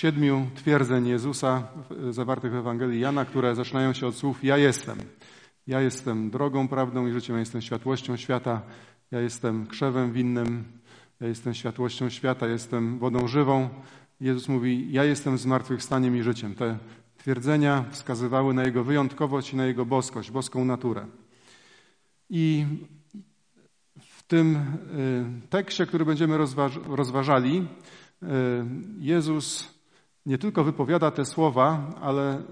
siedmiu twierdzeń Jezusa zawartych w Ewangelii Jana, które zaczynają się od słów Ja jestem. Ja jestem drogą, prawdą i życiem, ja jestem światłością świata, ja jestem krzewem winnym, ja jestem światłością świata, jestem wodą żywą. Jezus mówi, ja jestem zmartwychwstaniem i życiem. Te twierdzenia wskazywały na Jego wyjątkowość i na Jego boskość, boską naturę. I w tym y, tekście, który będziemy rozważali, y, Jezus nie tylko wypowiada te słowa, ale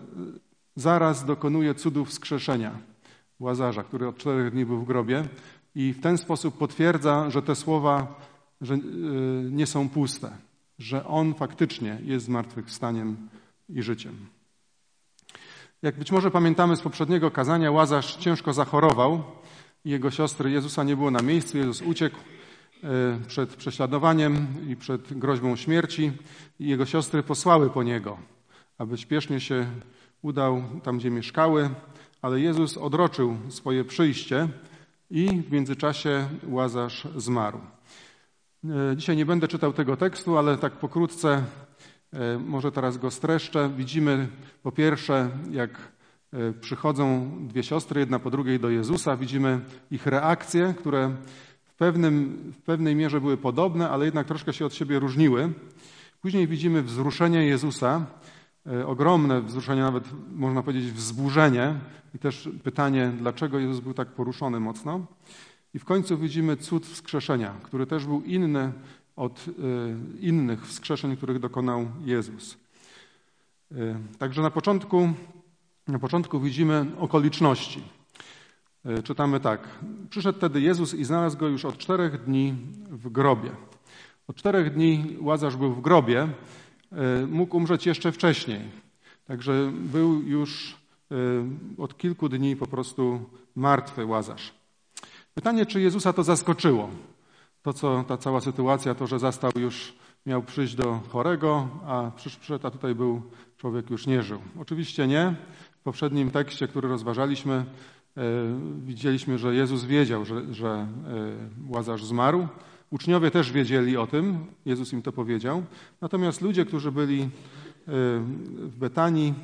zaraz dokonuje cudów wskrzeszenia Łazarza, który od czterech dni był w grobie i w ten sposób potwierdza, że te słowa że y, nie są puste, że On faktycznie jest zmartwychwstaniem i życiem. Jak być może pamiętamy z poprzedniego kazania, Łazarz ciężko zachorował i jego siostry Jezusa nie było na miejscu. Jezus uciekł przed prześladowaniem i przed groźbą śmierci i jego siostry posłały po niego, aby śpiesznie się udał tam, gdzie mieszkały, ale Jezus odroczył swoje przyjście i w międzyczasie Łazarz zmarł. E, dzisiaj nie będę czytał tego tekstu, ale tak pokrótce e, może teraz go streszczę. Widzimy po pierwsze, jak przychodzą dwie siostry, jedna po drugiej do Jezusa. Widzimy ich reakcje, które pewnym, w pewnej mierze były podobne, ale jednak troszkę się od siebie różniły. Później widzimy wzruszenie Jezusa, ogromne wzruszenie, nawet można powiedzieć wzburzenie i też pytanie, dlaczego Jezus był tak poruszony mocno. I w końcu widzimy cud wskrzeszenia, który też był inny od e, innych wskrzeszeń, których dokonał Jezus. E, także na początku, na początku widzimy okoliczności. E, czytamy tak. Przyszedł wtedy Jezus i znalazł go już od czterech dni w grobie. Od czterech dni Łazarz był w grobie, mógł umrzeć jeszcze wcześniej. Także był już od kilku dni po prostu martwy Łazarz. Pytanie, czy Jezusa to zaskoczyło? To, co ta cała sytuacja, to, że zastał już, miał przyjść do chorego, a przyszedł, a tutaj był człowiek już nie żył. Oczywiście nie. W poprzednim tekście, który rozważaliśmy, e, widzieliśmy, że Jezus wiedział, że, że e, Łazarz zmarł. Uczniowie też wiedzieli o tym, Jezus im to powiedział. Natomiast ludzie, którzy byli e, w Betanii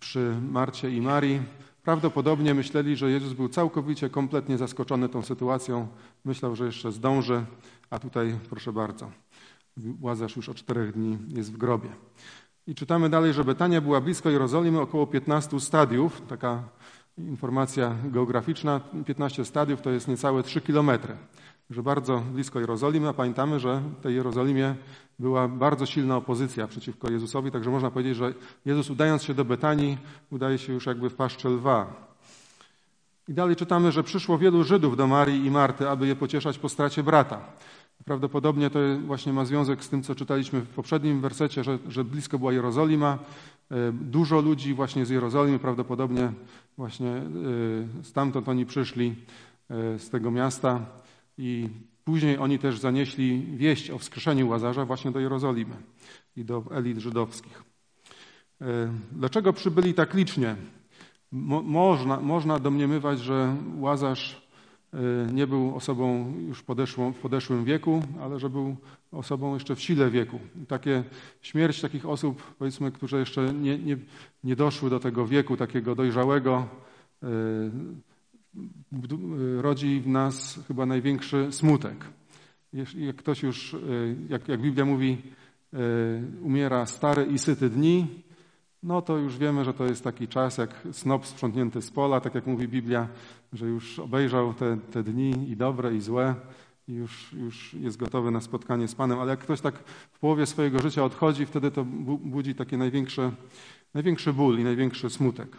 przy Marcie i Marii, Prawdopodobnie myśleli, że Jezus był całkowicie, kompletnie zaskoczony tą sytuacją. Myślał, że jeszcze zdąży, a tutaj, proszę bardzo, Łazarz już o czterech dni jest w grobie. I czytamy dalej, że Betania była blisko Jerozolimy, około 15 stadiów. Taka informacja geograficzna. 15 stadiów to jest niecałe 3 kilometry że bardzo blisko Jerozolimy, a pamiętamy, że w tej Jerozolimie była bardzo silna opozycja przeciwko Jezusowi, także można powiedzieć, że Jezus udając się do Betanii, udaje się już jakby w paszczę lwa. I dalej czytamy, że przyszło wielu Żydów do Marii i Marty, aby je pocieszać po stracie brata. Prawdopodobnie to właśnie ma związek z tym, co czytaliśmy w poprzednim wersecie, że, że blisko była Jerozolima. E, dużo ludzi właśnie z Jerozolimy, prawdopodobnie właśnie e, stamtąd oni przyszli e, z tego miasta i później oni też zanieśli wieść o wskrzeszeniu Łazarza właśnie do Jerozolimy i do elit żydowskich. Dlaczego przybyli tak licznie? Mo można, można domniemywać, że Łazarz nie był osobą już podeszłą, w podeszłym wieku, ale że był osobą jeszcze w sile wieku. I takie śmierć takich osób, powiedzmy, które jeszcze nie, nie, nie doszły do tego wieku takiego dojrzałego, e, rodzi w nas chyba największy smutek. Jak ktoś już, jak, jak Biblia mówi, umiera stary i syty dni, no to już wiemy, że to jest taki czas jak snop sprzątnięty z pola, tak jak mówi Biblia, że już obejrzał te, te dni i dobre i złe i już, już jest gotowy na spotkanie z Panem. Ale jak ktoś tak w połowie swojego życia odchodzi, wtedy to budzi taki największy, największy ból i największy smutek.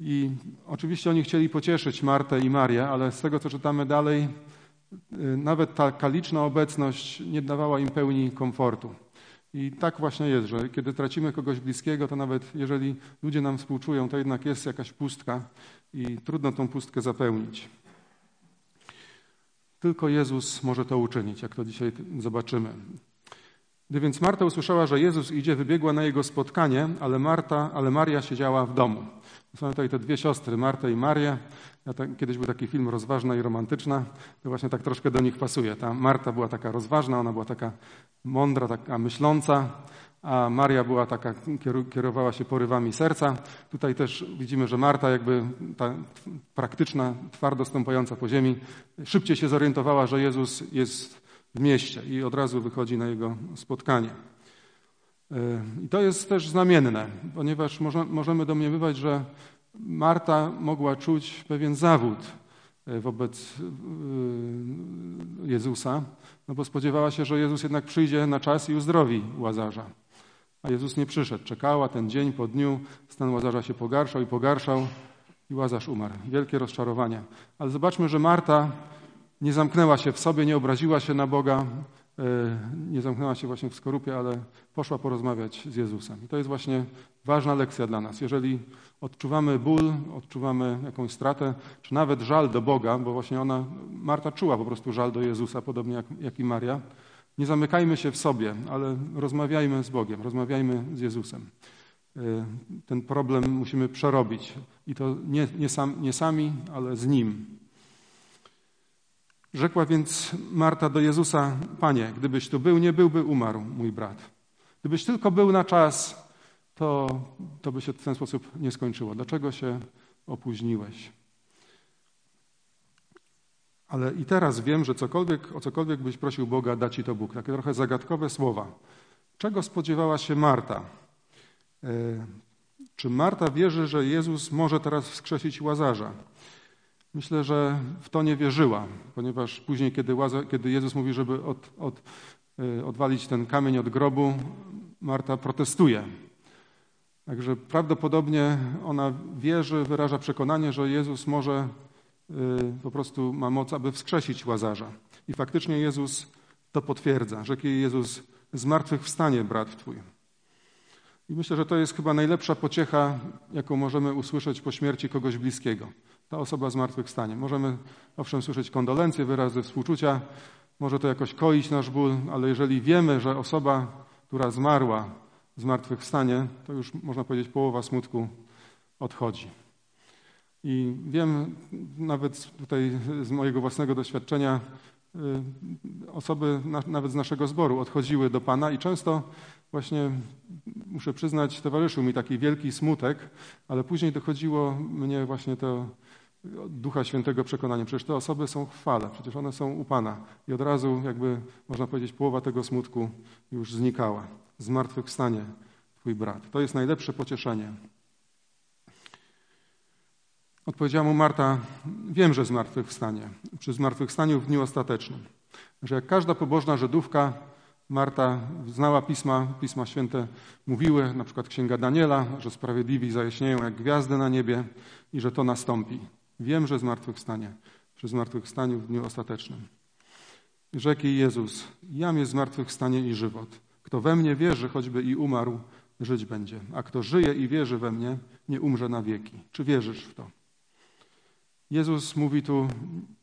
I oczywiście oni chcieli pocieszyć Martę i Marię, ale z tego, co czytamy dalej, y, nawet ta liczna obecność nie dawała im pełni komfortu. I tak właśnie jest, że kiedy tracimy kogoś bliskiego, to nawet jeżeli ludzie nam współczują, to jednak jest jakaś pustka i trudno tą pustkę zapełnić. Tylko Jezus może to uczynić, jak to dzisiaj zobaczymy. Gdy więc Marta usłyszała, że Jezus idzie, wybiegła na jego spotkanie, ale, Marta, ale Maria siedziała w domu. Są tutaj te dwie siostry, Marta i Marię. Ja tak, kiedyś był taki film Rozważna i Romantyczna, to właśnie tak troszkę do nich pasuje. Ta Marta była taka rozważna, ona była taka mądra, taka myśląca, a Maria była taka, kierowała się porywami serca. Tutaj też widzimy, że Marta, jakby ta praktyczna, twardo stąpająca po ziemi, szybciej się zorientowała, że Jezus jest w mieście i od razu wychodzi na jego spotkanie. I to jest też znamienne, ponieważ możemy domniemywać, że Marta mogła czuć pewien zawód e, wobec e, Jezusa, no bo spodziewała się, że Jezus jednak przyjdzie na czas i uzdrowi Łazarza. A Jezus nie przyszedł. Czekała ten dzień po dniu, stan Łazarza się pogarszał i pogarszał i Łazarz umarł. Wielkie rozczarowanie. Ale zobaczmy, że Marta nie zamknęła się w sobie, nie obraziła się na Boga, e, nie zamknęła się właśnie w skorupie, ale poszła porozmawiać z Jezusem. I to jest właśnie ważna lekcja dla nas. Jeżeli odczuwamy ból, odczuwamy jakąś stratę, czy nawet żal do Boga, bo właśnie ona, Marta czuła po prostu żal do Jezusa, podobnie jak, jak i Maria, nie zamykajmy się w sobie, ale rozmawiajmy z Bogiem, rozmawiajmy z Jezusem. E, ten problem musimy przerobić i to nie, nie, sam, nie sami, ale z Nim. Rzekła więc Marta do Jezusa: Panie, gdybyś tu był, nie byłby umarł mój brat. Gdybyś tylko był na czas, to, to by się w ten sposób nie skończyło. Dlaczego się opóźniłeś? Ale i teraz wiem, że cokolwiek, o cokolwiek byś prosił Boga, da ci to Bóg. Takie trochę zagadkowe słowa. Czego spodziewała się Marta? E, czy Marta wierzy, że Jezus może teraz wskrzesić Łazarza? Myślę, że w to nie wierzyła, ponieważ później, kiedy, Łazar, kiedy Jezus mówi, żeby od, od, e, odwalić ten kamień od grobu, Marta protestuje. Także prawdopodobnie ona wierzy, wyraża przekonanie, że Jezus może y, po prostu ma moc, aby wskrzesić łazarza. I faktycznie Jezus to potwierdza. Rzekł jej Jezus, zmartwychwstanie brat twój. I myślę, że to jest chyba najlepsza pociecha, jaką możemy usłyszeć po śmierci kogoś bliskiego. Ta osoba zmartwychwstanie. Możemy owszem słyszeć kondolencje, wyrazy współczucia, może to jakoś koić nasz ból, ale jeżeli wiemy, że osoba, która zmarła, zmartwychwstanie, to już można powiedzieć połowa smutku odchodzi. I wiem nawet tutaj z mojego własnego doświadczenia, y, osoby nawet z naszego zboru odchodziły do Pana i często właśnie, muszę przyznać, towarzyszył mi taki wielki smutek, ale później dochodziło mnie właśnie to Ducha Świętego przekonanie. Przecież te osoby są chwale, przecież one są u Pana. I od razu jakby, można powiedzieć, połowa tego smutku już znikała zmartwychwstanie Twój brat. To jest najlepsze pocieszenie. Odpowiedziała mu Marta, wiem, że zmartwychwstanie, przy zmartwychwstaniu w dniu ostatecznym. Że jak każda pobożna Żydówka, Marta znała pisma, pisma święte mówiły, na przykład Księga Daniela, że sprawiedliwi zajaśnieją jak gwiazdy na niebie i że to nastąpi. Wiem, że zmartwychwstanie, przy zmartwychwstaniu w dniu ostatecznym. Rzekł Jezus, jam jest zmartwychwstanie i żywot. Kto we mnie wierzy, choćby i umarł, żyć będzie. A kto żyje i wierzy we mnie, nie umrze na wieki. Czy wierzysz w to? Jezus mówi tu,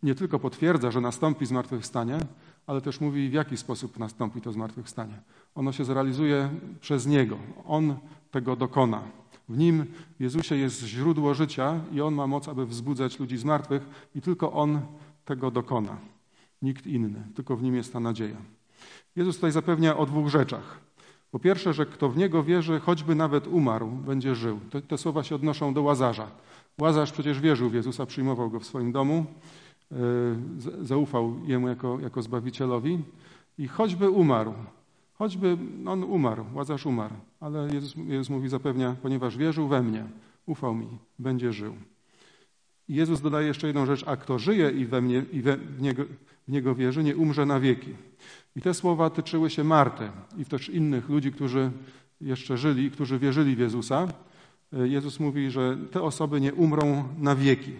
nie tylko potwierdza, że nastąpi zmartwychwstanie, ale też mówi, w jaki sposób nastąpi to zmartwychwstanie. Ono się zrealizuje przez Niego. On tego dokona. W Nim, w Jezusie, jest źródło życia i On ma moc, aby wzbudzać ludzi z martwych i tylko On tego dokona. Nikt inny, tylko w Nim jest ta nadzieja. Jezus tutaj zapewnia o dwóch rzeczach. Po pierwsze, że kto w Niego wierzy, choćby nawet umarł, będzie żył. Te, te słowa się odnoszą do Łazarza. Łazarz przecież wierzył w Jezusa, przyjmował Go w swoim domu, yy, zaufał Jemu jako, jako Zbawicielowi i choćby umarł, choćby on umarł, Łazarz umarł, ale Jezus, Jezus mówi zapewnia, ponieważ wierzył we mnie, ufał mi, będzie żył. I Jezus dodaje jeszcze jedną rzecz, a kto żyje i we mnie i we, w, niego, w Niego wierzy, nie umrze na wieki. I te słowa tyczyły się Marty i też innych ludzi, którzy jeszcze żyli, którzy wierzyli w Jezusa. Jezus mówi, że te osoby nie umrą na wieki.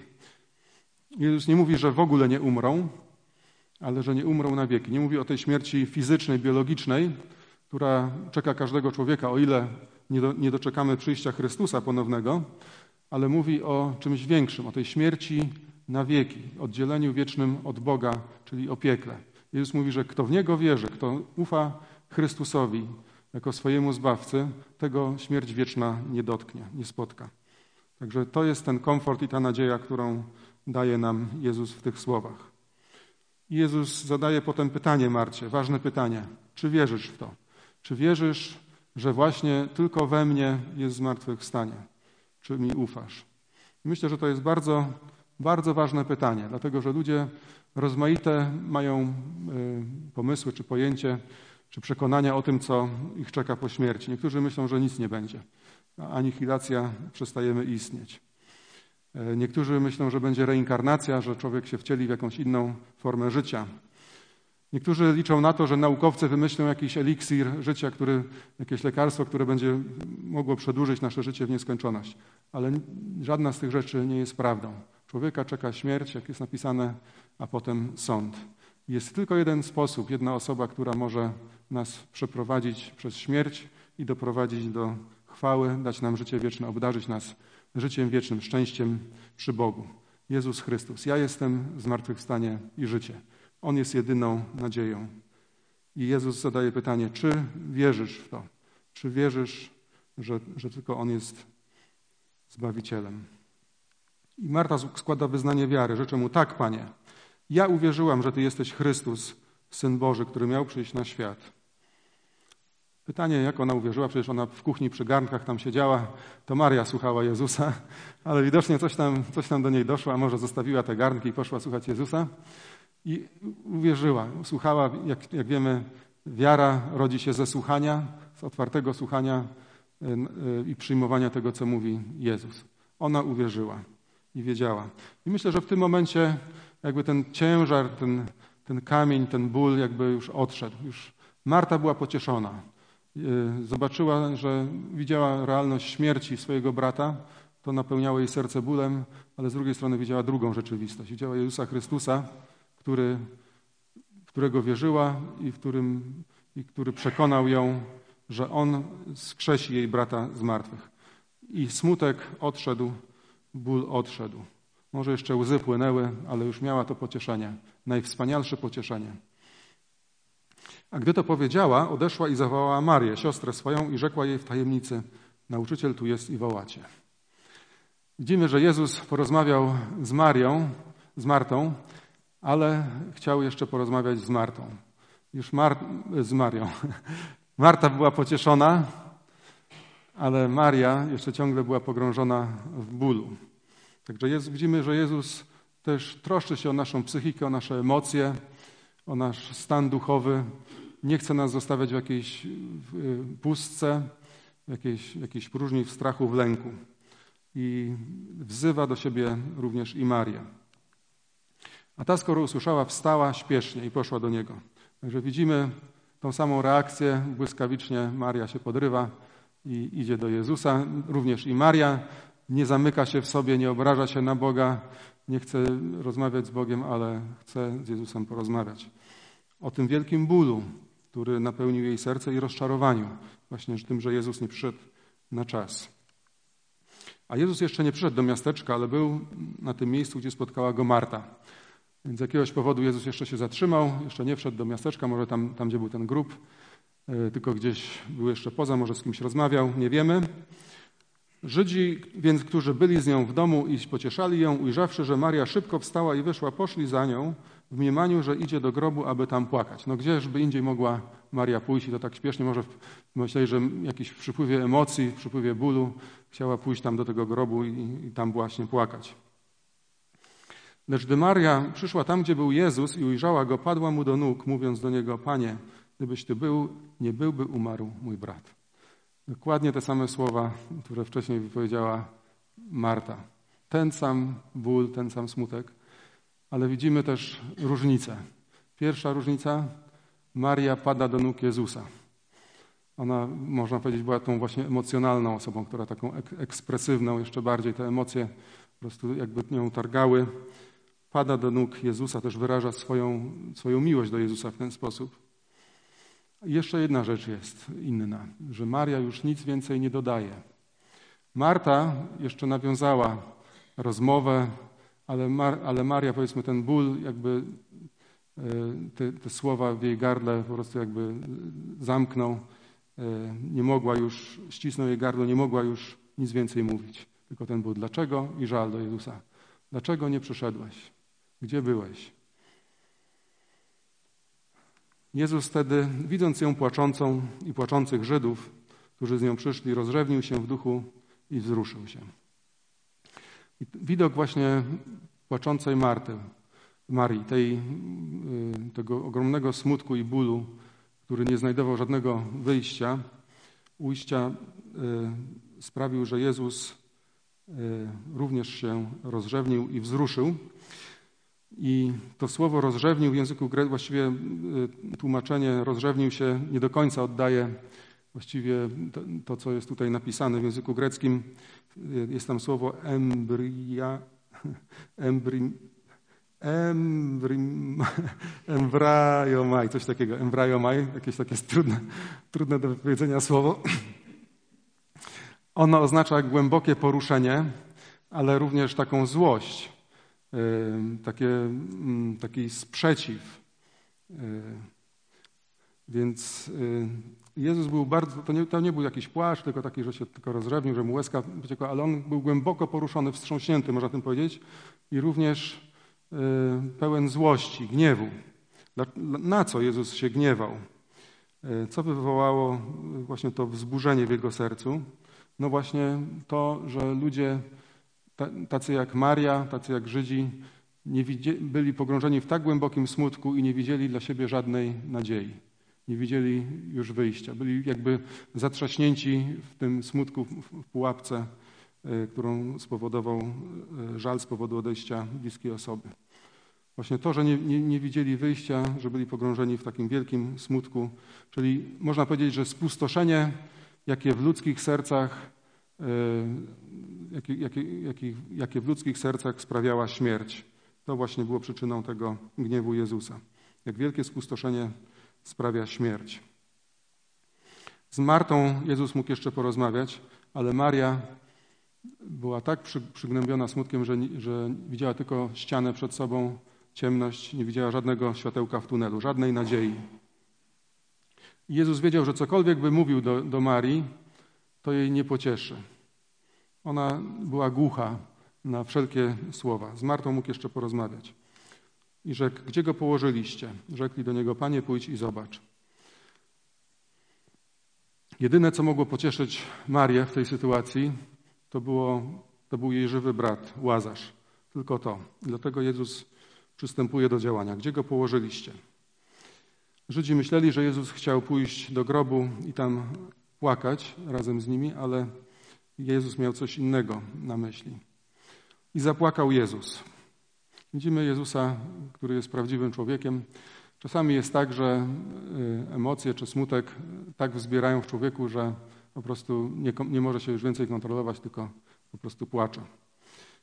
Jezus nie mówi, że w ogóle nie umrą, ale że nie umrą na wieki. Nie mówi o tej śmierci fizycznej, biologicznej, która czeka każdego człowieka, o ile nie, do, nie doczekamy przyjścia Chrystusa ponownego, ale mówi o czymś większym, o tej śmierci na wieki, oddzieleniu wiecznym od Boga, czyli o piekle. Jezus mówi, że kto w Niego wierzy, kto ufa Chrystusowi jako swojemu Zbawcy, tego śmierć wieczna nie dotknie, nie spotka. Także to jest ten komfort i ta nadzieja, którą daje nam Jezus w tych słowach. Jezus zadaje potem pytanie Marcie, ważne pytanie. Czy wierzysz w to? Czy wierzysz, że właśnie tylko we mnie jest zmartwychwstanie. Czy mi ufasz? Myślę, że to jest bardzo, bardzo ważne pytanie, dlatego że ludzie rozmaite mają y, pomysły czy pojęcie, czy przekonania o tym, co ich czeka po śmierci. Niektórzy myślą, że nic nie będzie. Anihilacja, przestajemy istnieć. E, niektórzy myślą, że będzie reinkarnacja, że człowiek się wcieli w jakąś inną formę życia. Niektórzy liczą na to, że naukowcy wymyślą jakiś eliksir życia, który, jakieś lekarstwo, które będzie mogło przedłużyć nasze życie w nieskończoność. Ale żadna z tych rzeczy nie jest prawdą. Człowieka czeka śmierć, jak jest napisane, a potem sąd. Jest tylko jeden sposób, jedna osoba, która może nas przeprowadzić przez śmierć i doprowadzić do chwały, dać nam życie wieczne, obdarzyć nas życiem wiecznym, szczęściem przy Bogu. Jezus Chrystus. Ja jestem zmartwychwstanie i życie. On jest jedyną nadzieją. I Jezus zadaje pytanie, czy wierzysz w to? Czy wierzysz, że, że tylko On jest Zbawicielem? I Marta składa wyznanie wiary. Życzę Mu, tak, Panie, ja uwierzyłam, że Ty jesteś Chrystus, Syn Boży, który miał przyjść na świat. Pytanie, jak ona uwierzyła, przecież ona w kuchni przy garnkach tam siedziała, to Maria słuchała Jezusa, ale widocznie coś tam, coś tam do niej doszło, a może zostawiła te garnki i poszła słuchać Jezusa. I uwierzyła, słuchała, jak, jak wiemy, wiara rodzi się ze słuchania, z otwartego słuchania e, e, i przyjmowania tego, co mówi Jezus. Ona uwierzyła i wiedziała. I myślę, że w tym momencie jakby ten ciężar, ten, ten kamień, ten ból jakby już odszedł. Już Marta była pocieszona. E, zobaczyła, że widziała realność śmierci swojego brata. To napełniało jej serce bólem, ale z drugiej strony widziała drugą rzeczywistość. Widziała Jezusa Chrystusa, który, którego wierzyła i, którym, i który przekonał ją, że On skrzesi jej brata z martwych. I smutek odszedł, ból odszedł. Może jeszcze łzy płynęły, ale już miała to pocieszenie, najwspanialsze pocieszenie. A gdy to powiedziała, odeszła i zawołała Marię, siostrę swoją, i rzekła jej w tajemnicy: Nauczyciel tu jest i wołacie. Widzimy, że Jezus porozmawiał z Marią, z Martą, ale chciał jeszcze porozmawiać z Martą. Już Mar z Marią. Marta była pocieszona, ale Maria jeszcze ciągle była pogrążona w bólu. Także widzimy, że Jezus też troszczy się o naszą psychikę, o nasze emocje, o nasz stan duchowy. Nie chce nas zostawiać w jakiejś pustce, w jakiejś, jakiejś próżni, w strachu, w lęku. I wzywa do siebie również i Marię. A ta, skoro usłyszała, wstała śpiesznie i poszła do niego. Także widzimy tą samą reakcję. Błyskawicznie Maria się podrywa i idzie do Jezusa. Również i Maria nie zamyka się w sobie, nie obraża się na Boga, nie chce rozmawiać z Bogiem, ale chce z Jezusem porozmawiać. O tym wielkim bólu, który napełnił jej serce i rozczarowaniu, właśnie tym, że Jezus nie przyszedł na czas. A Jezus jeszcze nie przyszedł do miasteczka, ale był na tym miejscu, gdzie spotkała go Marta. Więc z jakiegoś powodu Jezus jeszcze się zatrzymał, jeszcze nie wszedł do miasteczka, może tam, tam gdzie był ten grób, e, tylko gdzieś był jeszcze poza, może z kimś rozmawiał, nie wiemy. Żydzi więc, którzy byli z nią w domu i pocieszali ją, ujrzawszy, że Maria szybko wstała i wyszła, poszli za nią w mniemaniu, że idzie do grobu, aby tam płakać. No gdzieżby indziej mogła Maria pójść i to tak śpiesznie, może myśleli, że jakiś w przypływie emocji, w przypływie bólu chciała pójść tam do tego grobu i, i tam właśnie płakać. Lecz gdy Maria przyszła tam, gdzie był Jezus i ujrzała go, padła mu do nóg, mówiąc do niego: Panie, gdybyś ty był, nie byłby umarł mój brat. Dokładnie te same słowa, które wcześniej wypowiedziała Marta. Ten sam ból, ten sam smutek, ale widzimy też różnicę. Pierwsza różnica: Maria pada do nóg Jezusa. Ona, można powiedzieć, była tą właśnie emocjonalną osobą, która taką ekspresywną, jeszcze bardziej te emocje po prostu jakby nią targały pada do nóg Jezusa, też wyraża swoją, swoją miłość do Jezusa w ten sposób. Jeszcze jedna rzecz jest inna, że Maria już nic więcej nie dodaje. Marta jeszcze nawiązała rozmowę, ale, Mar, ale Maria, powiedzmy, ten ból, jakby e, te, te, słowa w jej gardle po prostu jakby zamknął. E, nie mogła już, ścisnął jej gardło, nie mogła już nic więcej mówić. Tylko ten ból. Dlaczego? I żal do Jezusa. Dlaczego nie przyszedłeś? Gdzie byłeś? Jezus wtedy, widząc ją płaczącą i płaczących Żydów, którzy z nią przyszli, rozrzewnił się w duchu i wzruszył się. I widok właśnie płaczącej Marty, Marii, tej, y, tego ogromnego smutku i bólu, który nie znajdował żadnego wyjścia, ujścia, y, sprawił, że Jezus y, również się rozrzewnił i wzruszył. I to słowo rozrzewnił w języku greckim, właściwie tłumaczenie rozrzewnił się nie do końca oddaje właściwie to, to, co jest tutaj napisane w języku greckim. Jest tam słowo embria, embrim, embrim, embrajomaj, coś takiego, embrajomaj, jakieś takie trudne, trudne do wypowiedzenia słowo. Ono oznacza głębokie poruszenie, ale również taką złość, takie, taki sprzeciw. Więc Jezus był bardzo, to nie, to nie był jakiś płaszcz, tylko taki, że się tylko rozrzewnił, że mu łezka ale on był głęboko poruszony, wstrząśnięty, można tym powiedzieć, i również y, pełen złości, gniewu. Na co Jezus się gniewał? Y, co wywołało właśnie to wzburzenie w jego sercu? No właśnie to, że ludzie tacy jak Maria, tacy jak Żydzi, byli pogrążeni w tak głębokim smutku i nie widzieli dla siebie żadnej nadziei nie widzieli już wyjścia. Byli jakby zatrzaśnięci w tym smutku, w pułapce, e, którą spowodował e, żal z powodu odejścia bliskiej osoby. Właśnie to, że nie, nie, nie, widzieli wyjścia, że byli pogrążeni w takim wielkim smutku, czyli można powiedzieć, że spustoszenie, jakie w ludzkich sercach, e, jakie, jakie, jakie, jakie w ludzkich sercach sprawiała śmierć, to właśnie było przyczyną tego gniewu Jezusa. Jak wielkie spustoszenie sprawia śmierć. Z Martą Jezus mógł jeszcze porozmawiać, ale Maria była tak przygnębiona smutkiem, że, że widziała tylko ścianę przed sobą, ciemność, nie widziała żadnego światełka w tunelu, żadnej nadziei. Jezus wiedział, że cokolwiek by mówił do, do Marii, to jej nie pocieszy. Ona była głucha na wszelkie słowa. Z Martą mógł jeszcze porozmawiać i rzekł, gdzie go położyliście? Rzekli do niego, panie, pójdź i zobacz. Jedyne, co mogło pocieszyć Marię w tej sytuacji, to, było, to był jej żywy brat, Łazarz. Tylko to. Dlatego Jezus przystępuje do działania. Gdzie go położyliście? Żydzi myśleli, że Jezus chciał pójść do grobu i tam płakać razem z nimi, ale Jezus miał coś innego na myśli. I zapłakał Jezus. Widzimy Jezusa, który jest prawdziwym człowiekiem. Czasami jest tak, że y, emocje czy smutek tak wzbierają w człowieku, że po prostu nie, nie może się już więcej kontrolować, tylko po prostu płacze.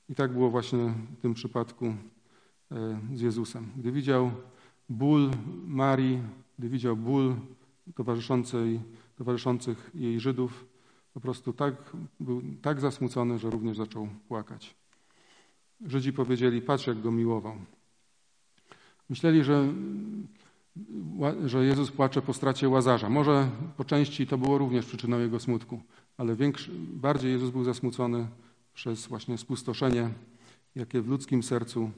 I tak było właśnie w tym przypadku y, z Jezusem. Gdy widział ból Marii, gdy widział ból towarzyszących jej Żydów, po prostu tak, był tak zasmucony, że również zaczął płakać. Żydzi powiedzieli, patrz jak go miłował. Myśleli, że, że Jezus płacze po stracie Łazarza. Może po części to było również przyczyną jego smutku, ale większy, bardziej Jezus był zasmucony przez właśnie spustoszenie, jakie w ludzkim sercu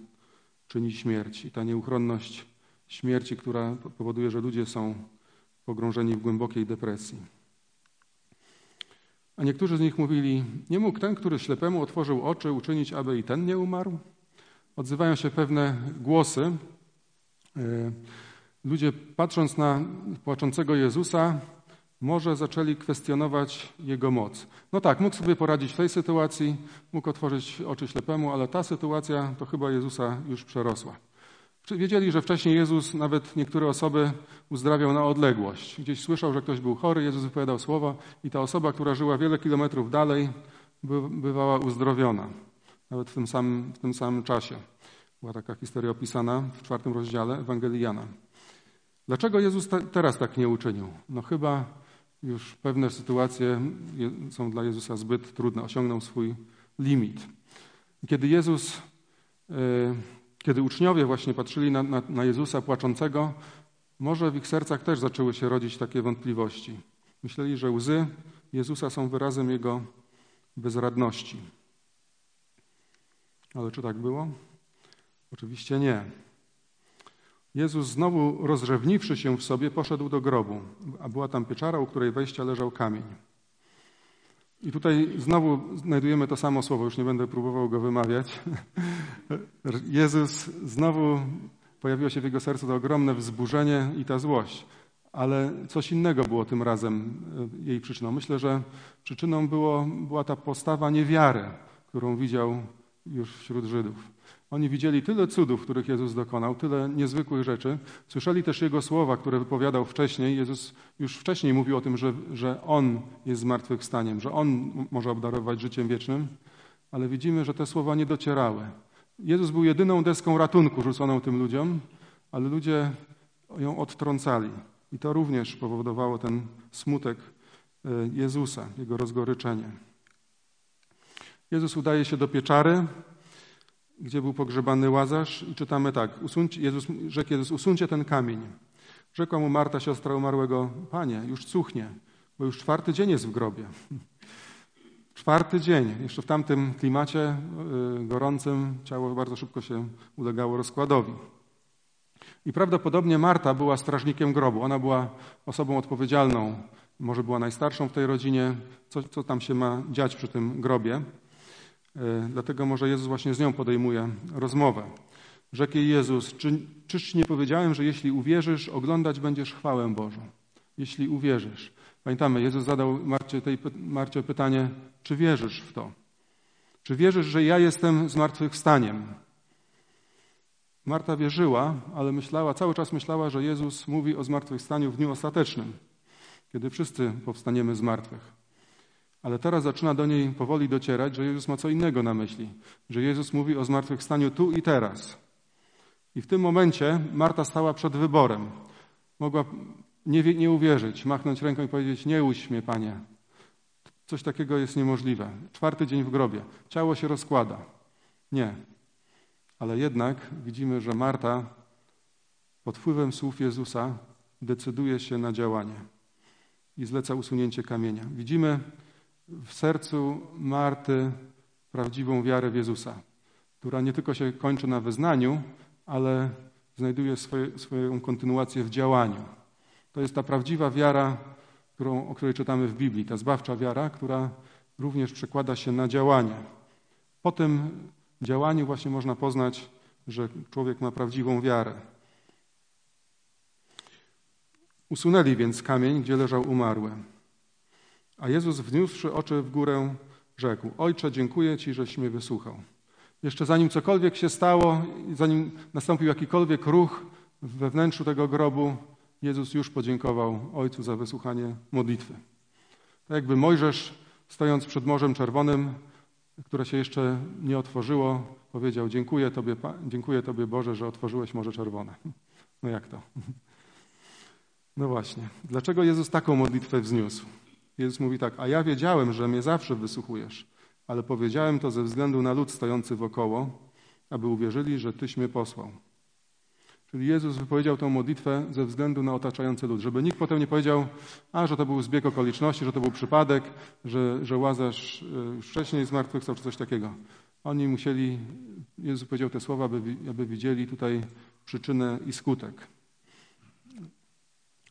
czyni śmierć. I ta nieuchronność śmierci, która powoduje, że ludzie są pogrążeni w głębokiej depresji. A niektórzy z nich mówili, nie mógł ten, który ślepemu otworzył oczy, uczynić, aby i ten nie umarł? Odzywają się pewne głosy. E, ludzie, patrząc na płaczącego Jezusa, może zaczęli kwestionować jego moc. No tak, mógł sobie poradzić w tej sytuacji, mógł otworzyć oczy ślepemu, ale ta sytuacja to chyba Jezusa już przerosła. Wiedzieli, że wcześniej Jezus nawet niektóre osoby uzdrawiał na odległość. Gdzieś słyszał, że ktoś był chory, Jezus wypowiadał słowa i ta osoba, która żyła wiele kilometrów dalej, bywała uzdrowiona. Nawet w tym samym, w tym samym czasie. Była taka historia opisana w czwartym rozdziale Ewangelii Jana. Dlaczego Jezus te, teraz tak nie uczynił? No chyba już pewne sytuacje są dla Jezusa zbyt trudne, osiągnął swój limit. Kiedy Jezus... Yy, kiedy uczniowie właśnie patrzyli na, na, na Jezusa płaczącego, może w ich sercach też zaczęły się rodzić takie wątpliwości. Myśleli, że łzy Jezusa są wyrazem Jego bezradności. Ale czy tak było? Oczywiście nie. Jezus znowu rozrzewniwszy się w sobie, poszedł do grobu, a była tam pieczara, u której wejścia leżał kamień. I tutaj znowu znajdujemy to samo słowo, już nie będę próbował go wymawiać. Jezus znowu pojawiło się w jego sercu to ogromne wzburzenie i ta złość. Ale coś innego było tym razem e, jej przyczyną. Myślę, że przyczyną było, była ta postawa niewiary, którą widział już wśród Żydów. Oni widzieli tyle cudów, których Jezus dokonał, tyle niezwykłych rzeczy. Słyszeli też Jego słowa, które wypowiadał wcześniej. Jezus już wcześniej mówił o tym, że, że On jest zmartwychwstaniem, że On może obdarować życiem wiecznym, ale widzimy, że te słowa nie docierały. Jezus był jedyną deską ratunku rzuconą tym ludziom, ale ludzie ją odtrącali. I to również powodowało ten smutek e, Jezusa, jego rozgoryczenie. Jezus udaje się do pieczary, gdzie był pogrzebany Łazarz i czytamy tak, Jezus, rzekł Jezus, usuńcie ten kamień. Rzekła mu Marta, siostra umarłego, Panie, już cuchnie, bo już czwarty dzień jest w grobie. Czwarty dzień, jeszcze w tamtym klimacie y, gorącym ciało bardzo szybko się ulegało rozkładowi. I prawdopodobnie Marta była strażnikiem grobu. Ona była osobą odpowiedzialną, może była najstarszą w tej rodzinie, co, co tam się ma dziać przy tym grobie. E, dlatego może Jezus właśnie z nią podejmuje rozmowę. Rzekł jej Jezus, czy, czyż nie powiedziałem, że jeśli uwierzysz, oglądać będziesz chwałę Bożą? Jeśli uwierzysz. Pamiętamy, Jezus zadał Marcie, tej, Marcie pytanie, czy wierzysz w to? Czy wierzysz, że ja jestem zmartwychwstaniem? Marta wierzyła, ale myślała, cały czas myślała, że Jezus mówi o zmartwychwstaniu w dniu ostatecznym, kiedy wszyscy powstaniemy z martwych. Ale teraz zaczyna do niej powoli docierać, że Jezus ma co innego na myśli, że Jezus mówi o zmartwychwstaniu tu i teraz. I w tym momencie Marta stała przed wyborem. Mogła nie, nie uwierzyć, machnąć ręką i powiedzieć: Nie uś mnie, panie. Coś takiego jest niemożliwe. Czwarty dzień w grobie. Ciało się rozkłada. Nie. Ale jednak widzimy, że Marta pod wpływem słów Jezusa decyduje się na działanie i zleca usunięcie kamienia. Widzimy, w sercu Marty prawdziwą wiarę w Jezusa, która nie tylko się kończy na wyznaniu, ale znajduje swoje, swoją kontynuację w działaniu. To jest ta prawdziwa wiara, którą, o której czytamy w Biblii, ta zbawcza wiara, która również przekłada się na działanie. Po tym działaniu właśnie można poznać, że człowiek ma prawdziwą wiarę. Usunęli więc kamień, gdzie leżał umarły. A Jezus, wniósłszy oczy w górę, rzekł: Ojcze, dziękuję Ci, żeś mnie wysłuchał. Jeszcze zanim cokolwiek się stało, zanim nastąpił jakikolwiek ruch we wnętrzu tego grobu, Jezus już podziękował Ojcu za wysłuchanie modlitwy. Tak jakby Mojżesz, stojąc przed Morzem Czerwonym, które się jeszcze nie otworzyło, powiedział: Dziękuję Tobie, dziękuję Tobie Boże, że otworzyłeś Morze Czerwone. No jak to? No właśnie. Dlaczego Jezus taką modlitwę wzniósł? Jezus mówi tak, a ja wiedziałem, że mnie zawsze wysłuchujesz, ale powiedziałem to ze względu na lud stojący wokoło, aby uwierzyli, że Tyś mnie posłał. Czyli Jezus wypowiedział tę modlitwę ze względu na otaczający lud, żeby nikt potem nie powiedział, a że to był zbieg okoliczności, że to był przypadek, że, że Łazarz już wcześniej zmartwychwstał, czy coś takiego. Oni musieli, Jezus powiedział te słowa, aby, aby widzieli tutaj przyczynę i skutek.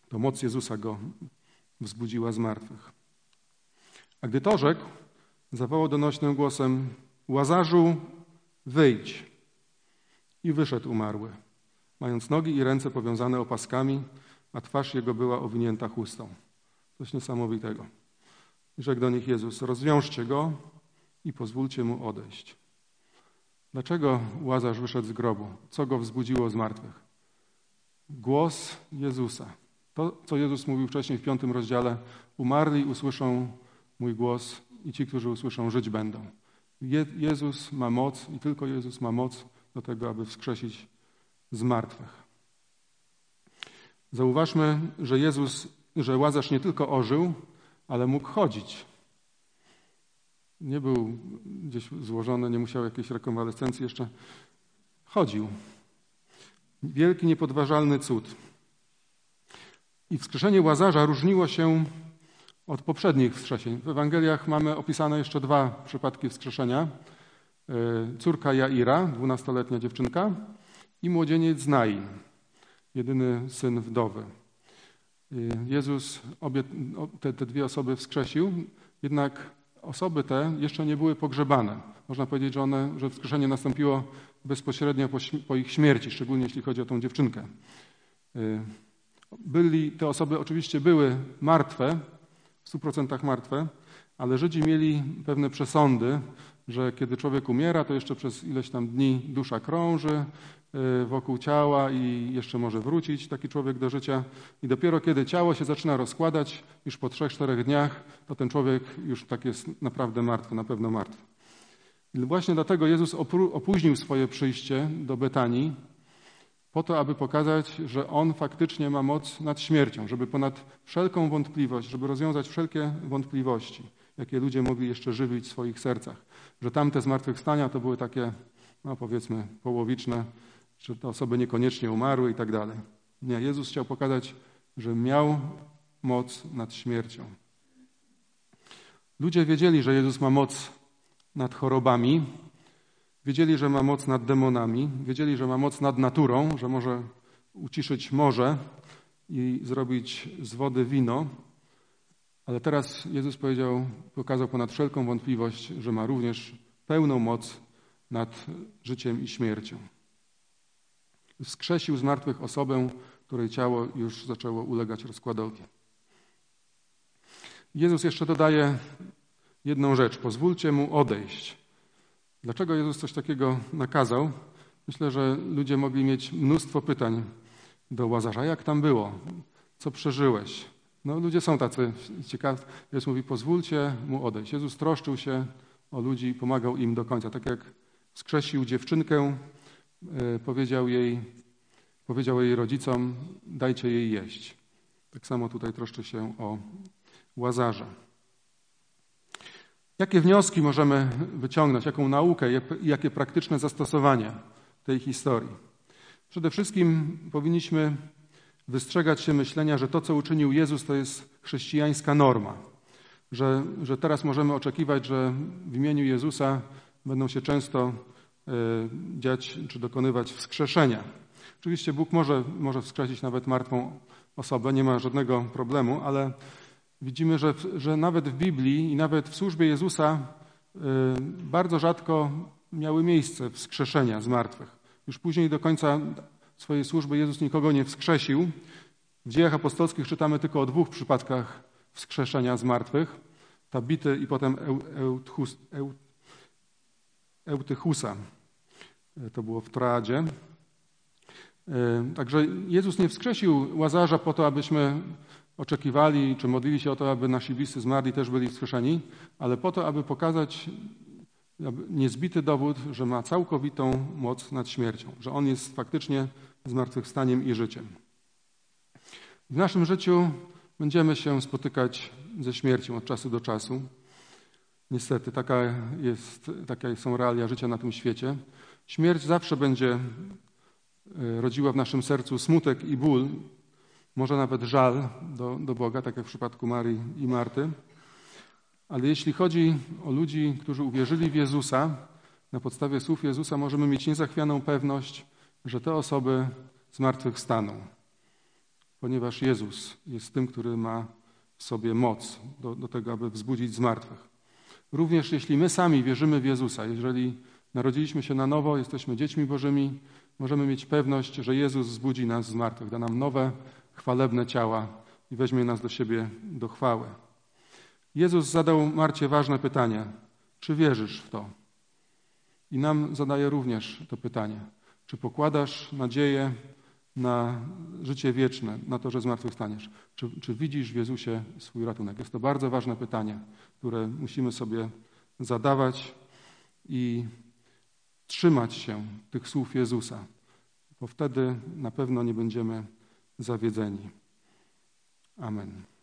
To moc Jezusa go wzbudziła z martwych. A gdy to rzekł, zawołał donośnym głosem: Łazarzu, wyjdź. I wyszedł umarły, mając nogi i ręce powiązane opaskami, a twarz jego była owinięta chustą. Coś niesamowitego. I rzekł do nich Jezus: Rozwiążcie go i pozwólcie mu odejść. Dlaczego Łazarz wyszedł z grobu? Co go wzbudziło z martwych? Głos Jezusa. To, co Jezus mówił wcześniej w piątym rozdziale: Umarli usłyszą mój głos i ci, którzy usłyszą, żyć będą. Je Jezus ma moc i tylko Jezus ma moc do tego, aby wskrzesić z martwych. Zauważmy, że Jezus, że Łazarz nie tylko ożył, ale mógł chodzić. Nie był gdzieś złożony, nie musiał jakiejś rekonwalescencji jeszcze. Chodził. Wielki, niepodważalny cud. I wskrzeszenie Łazarza różniło się od poprzednich wskrzesień. W Ewangeliach mamy opisane jeszcze dwa przypadki wskrzeszenia. E, córka Jaira, dwunastoletnia dziewczynka i młodzieniec Nain, jedyny syn wdowy. E, Jezus obie, te, te dwie osoby wskrzesił, jednak osoby te jeszcze nie były pogrzebane. Można powiedzieć, że, one, że wskrzeszenie nastąpiło bezpośrednio po, po ich śmierci, szczególnie jeśli chodzi o tą dziewczynkę. Y, byli, te osoby oczywiście były martwe, 100% martwe, ale Żydzi mieli pewne przesądy, że kiedy człowiek umiera, to jeszcze przez ileś tam dni dusza krąży y, wokół ciała i jeszcze może wrócić taki człowiek do życia. I dopiero kiedy ciało się zaczyna rozkładać, już po trzech, czterech dniach, to ten człowiek już tak jest naprawdę martwy, na pewno martwy. I właśnie dlatego Jezus opóźnił swoje przyjście do Betanii, po to, aby pokazać, że On faktycznie ma moc nad śmiercią, żeby ponad wszelką wątpliwość, żeby rozwiązać wszelkie wątpliwości, jakie ludzie mogli jeszcze żywić w swoich sercach. Że tamte zmartwychwstania to były takie, no powiedzmy, połowiczne, że te osoby niekoniecznie umarły i tak dalej. Nie, Jezus chciał pokazać, że miał moc nad śmiercią. Ludzie wiedzieli, że Jezus ma moc nad chorobami, wiedzieli, że ma moc nad demonami, wiedzieli, że ma moc nad naturą, że może uciszyć morze i zrobić z wody wino. Ale teraz Jezus powiedział, pokazał ponad wszelką wątpliwość, że ma również pełną moc nad życiem i śmiercią. Wskrzesił z martwych osobę, której ciało już zaczęło ulegać rozkładowi. Jezus jeszcze dodaje jedną rzecz: pozwólcie mu odejść. Dlaczego Jezus coś takiego nakazał? Myślę, że ludzie mogli mieć mnóstwo pytań do Łazarza. Jak tam było? Co przeżyłeś? No, ludzie są tacy ciekawi. Jezus mówi, pozwólcie mu odejść. Jezus troszczył się o ludzi i pomagał im do końca. Tak jak skrzesił dziewczynkę, e, powiedział jej, powiedział jej rodzicom, dajcie jej jeść. Tak samo tutaj troszczy się o Łazarza. Jakie wnioski możemy wyciągnąć, jaką naukę i jakie praktyczne zastosowanie tej historii? Przede wszystkim powinniśmy wystrzegać się myślenia, że to, co uczynił Jezus, to jest chrześcijańska norma. Że, że teraz możemy oczekiwać, że w imieniu Jezusa będą się często y, dziać czy dokonywać wskrzeszenia. Oczywiście Bóg może, może wskrzesić nawet martwą osobę, nie ma żadnego problemu, ale Widzimy, że, że nawet w Biblii i nawet w służbie Jezusa y, bardzo rzadko miały miejsce wskrzeszenia z martwych. Już później do końca swojej służby Jezus nikogo nie wskrzesił. W dziejach apostolskich czytamy tylko o dwóch przypadkach wskrzeszenia z martwych. Tabity i potem Eutychus, Eutychusa. To było w Troadzie. Y, także Jezus nie wskrzesił Łazarza po to, abyśmy oczekiwali czy modlili się o to, aby nasi bliscy zmarli też byli wskrzeszeni, ale po to, aby pokazać niezbity dowód, że ma całkowitą moc nad śmiercią, że On jest faktycznie zmartwychwstaniem i życiem. W naszym życiu będziemy się spotykać ze śmiercią od czasu do czasu. Niestety, taka, jest, takie są realia życia na tym świecie. Śmierć zawsze będzie e, rodziła w naszym sercu smutek i ból, może nawet żal do, do Boga, tak jak w przypadku Marii i Marty. Ale jeśli chodzi o ludzi, którzy uwierzyli w Jezusa, na podstawie słów Jezusa możemy mieć niezachwianą pewność, że te osoby zmartwychwstaną, ponieważ Jezus jest tym, który ma w sobie moc do, do tego, aby wzbudzić zmartwych. Również jeśli my sami wierzymy w Jezusa, jeżeli narodziliśmy się na nowo, jesteśmy dziećmi Bożymi, możemy mieć pewność, że Jezus zbudzi nas z martwych, da nam nowe, chwalebne ciała i weźmie nas do siebie do chwały. Jezus zadał Marcie ważne pytanie: czy wierzysz w to? I nam zadaje również to pytanie: czy pokładasz nadzieję na życie wieczne, na to, że zmartwychwstaniesz? Czy, czy widzisz w Jezusie swój ratunek? Jest to bardzo ważne pytanie, które musimy sobie zadawać i trzymać się tych słów Jezusa, bo wtedy na pewno nie będziemy zawiedzeni. Amen.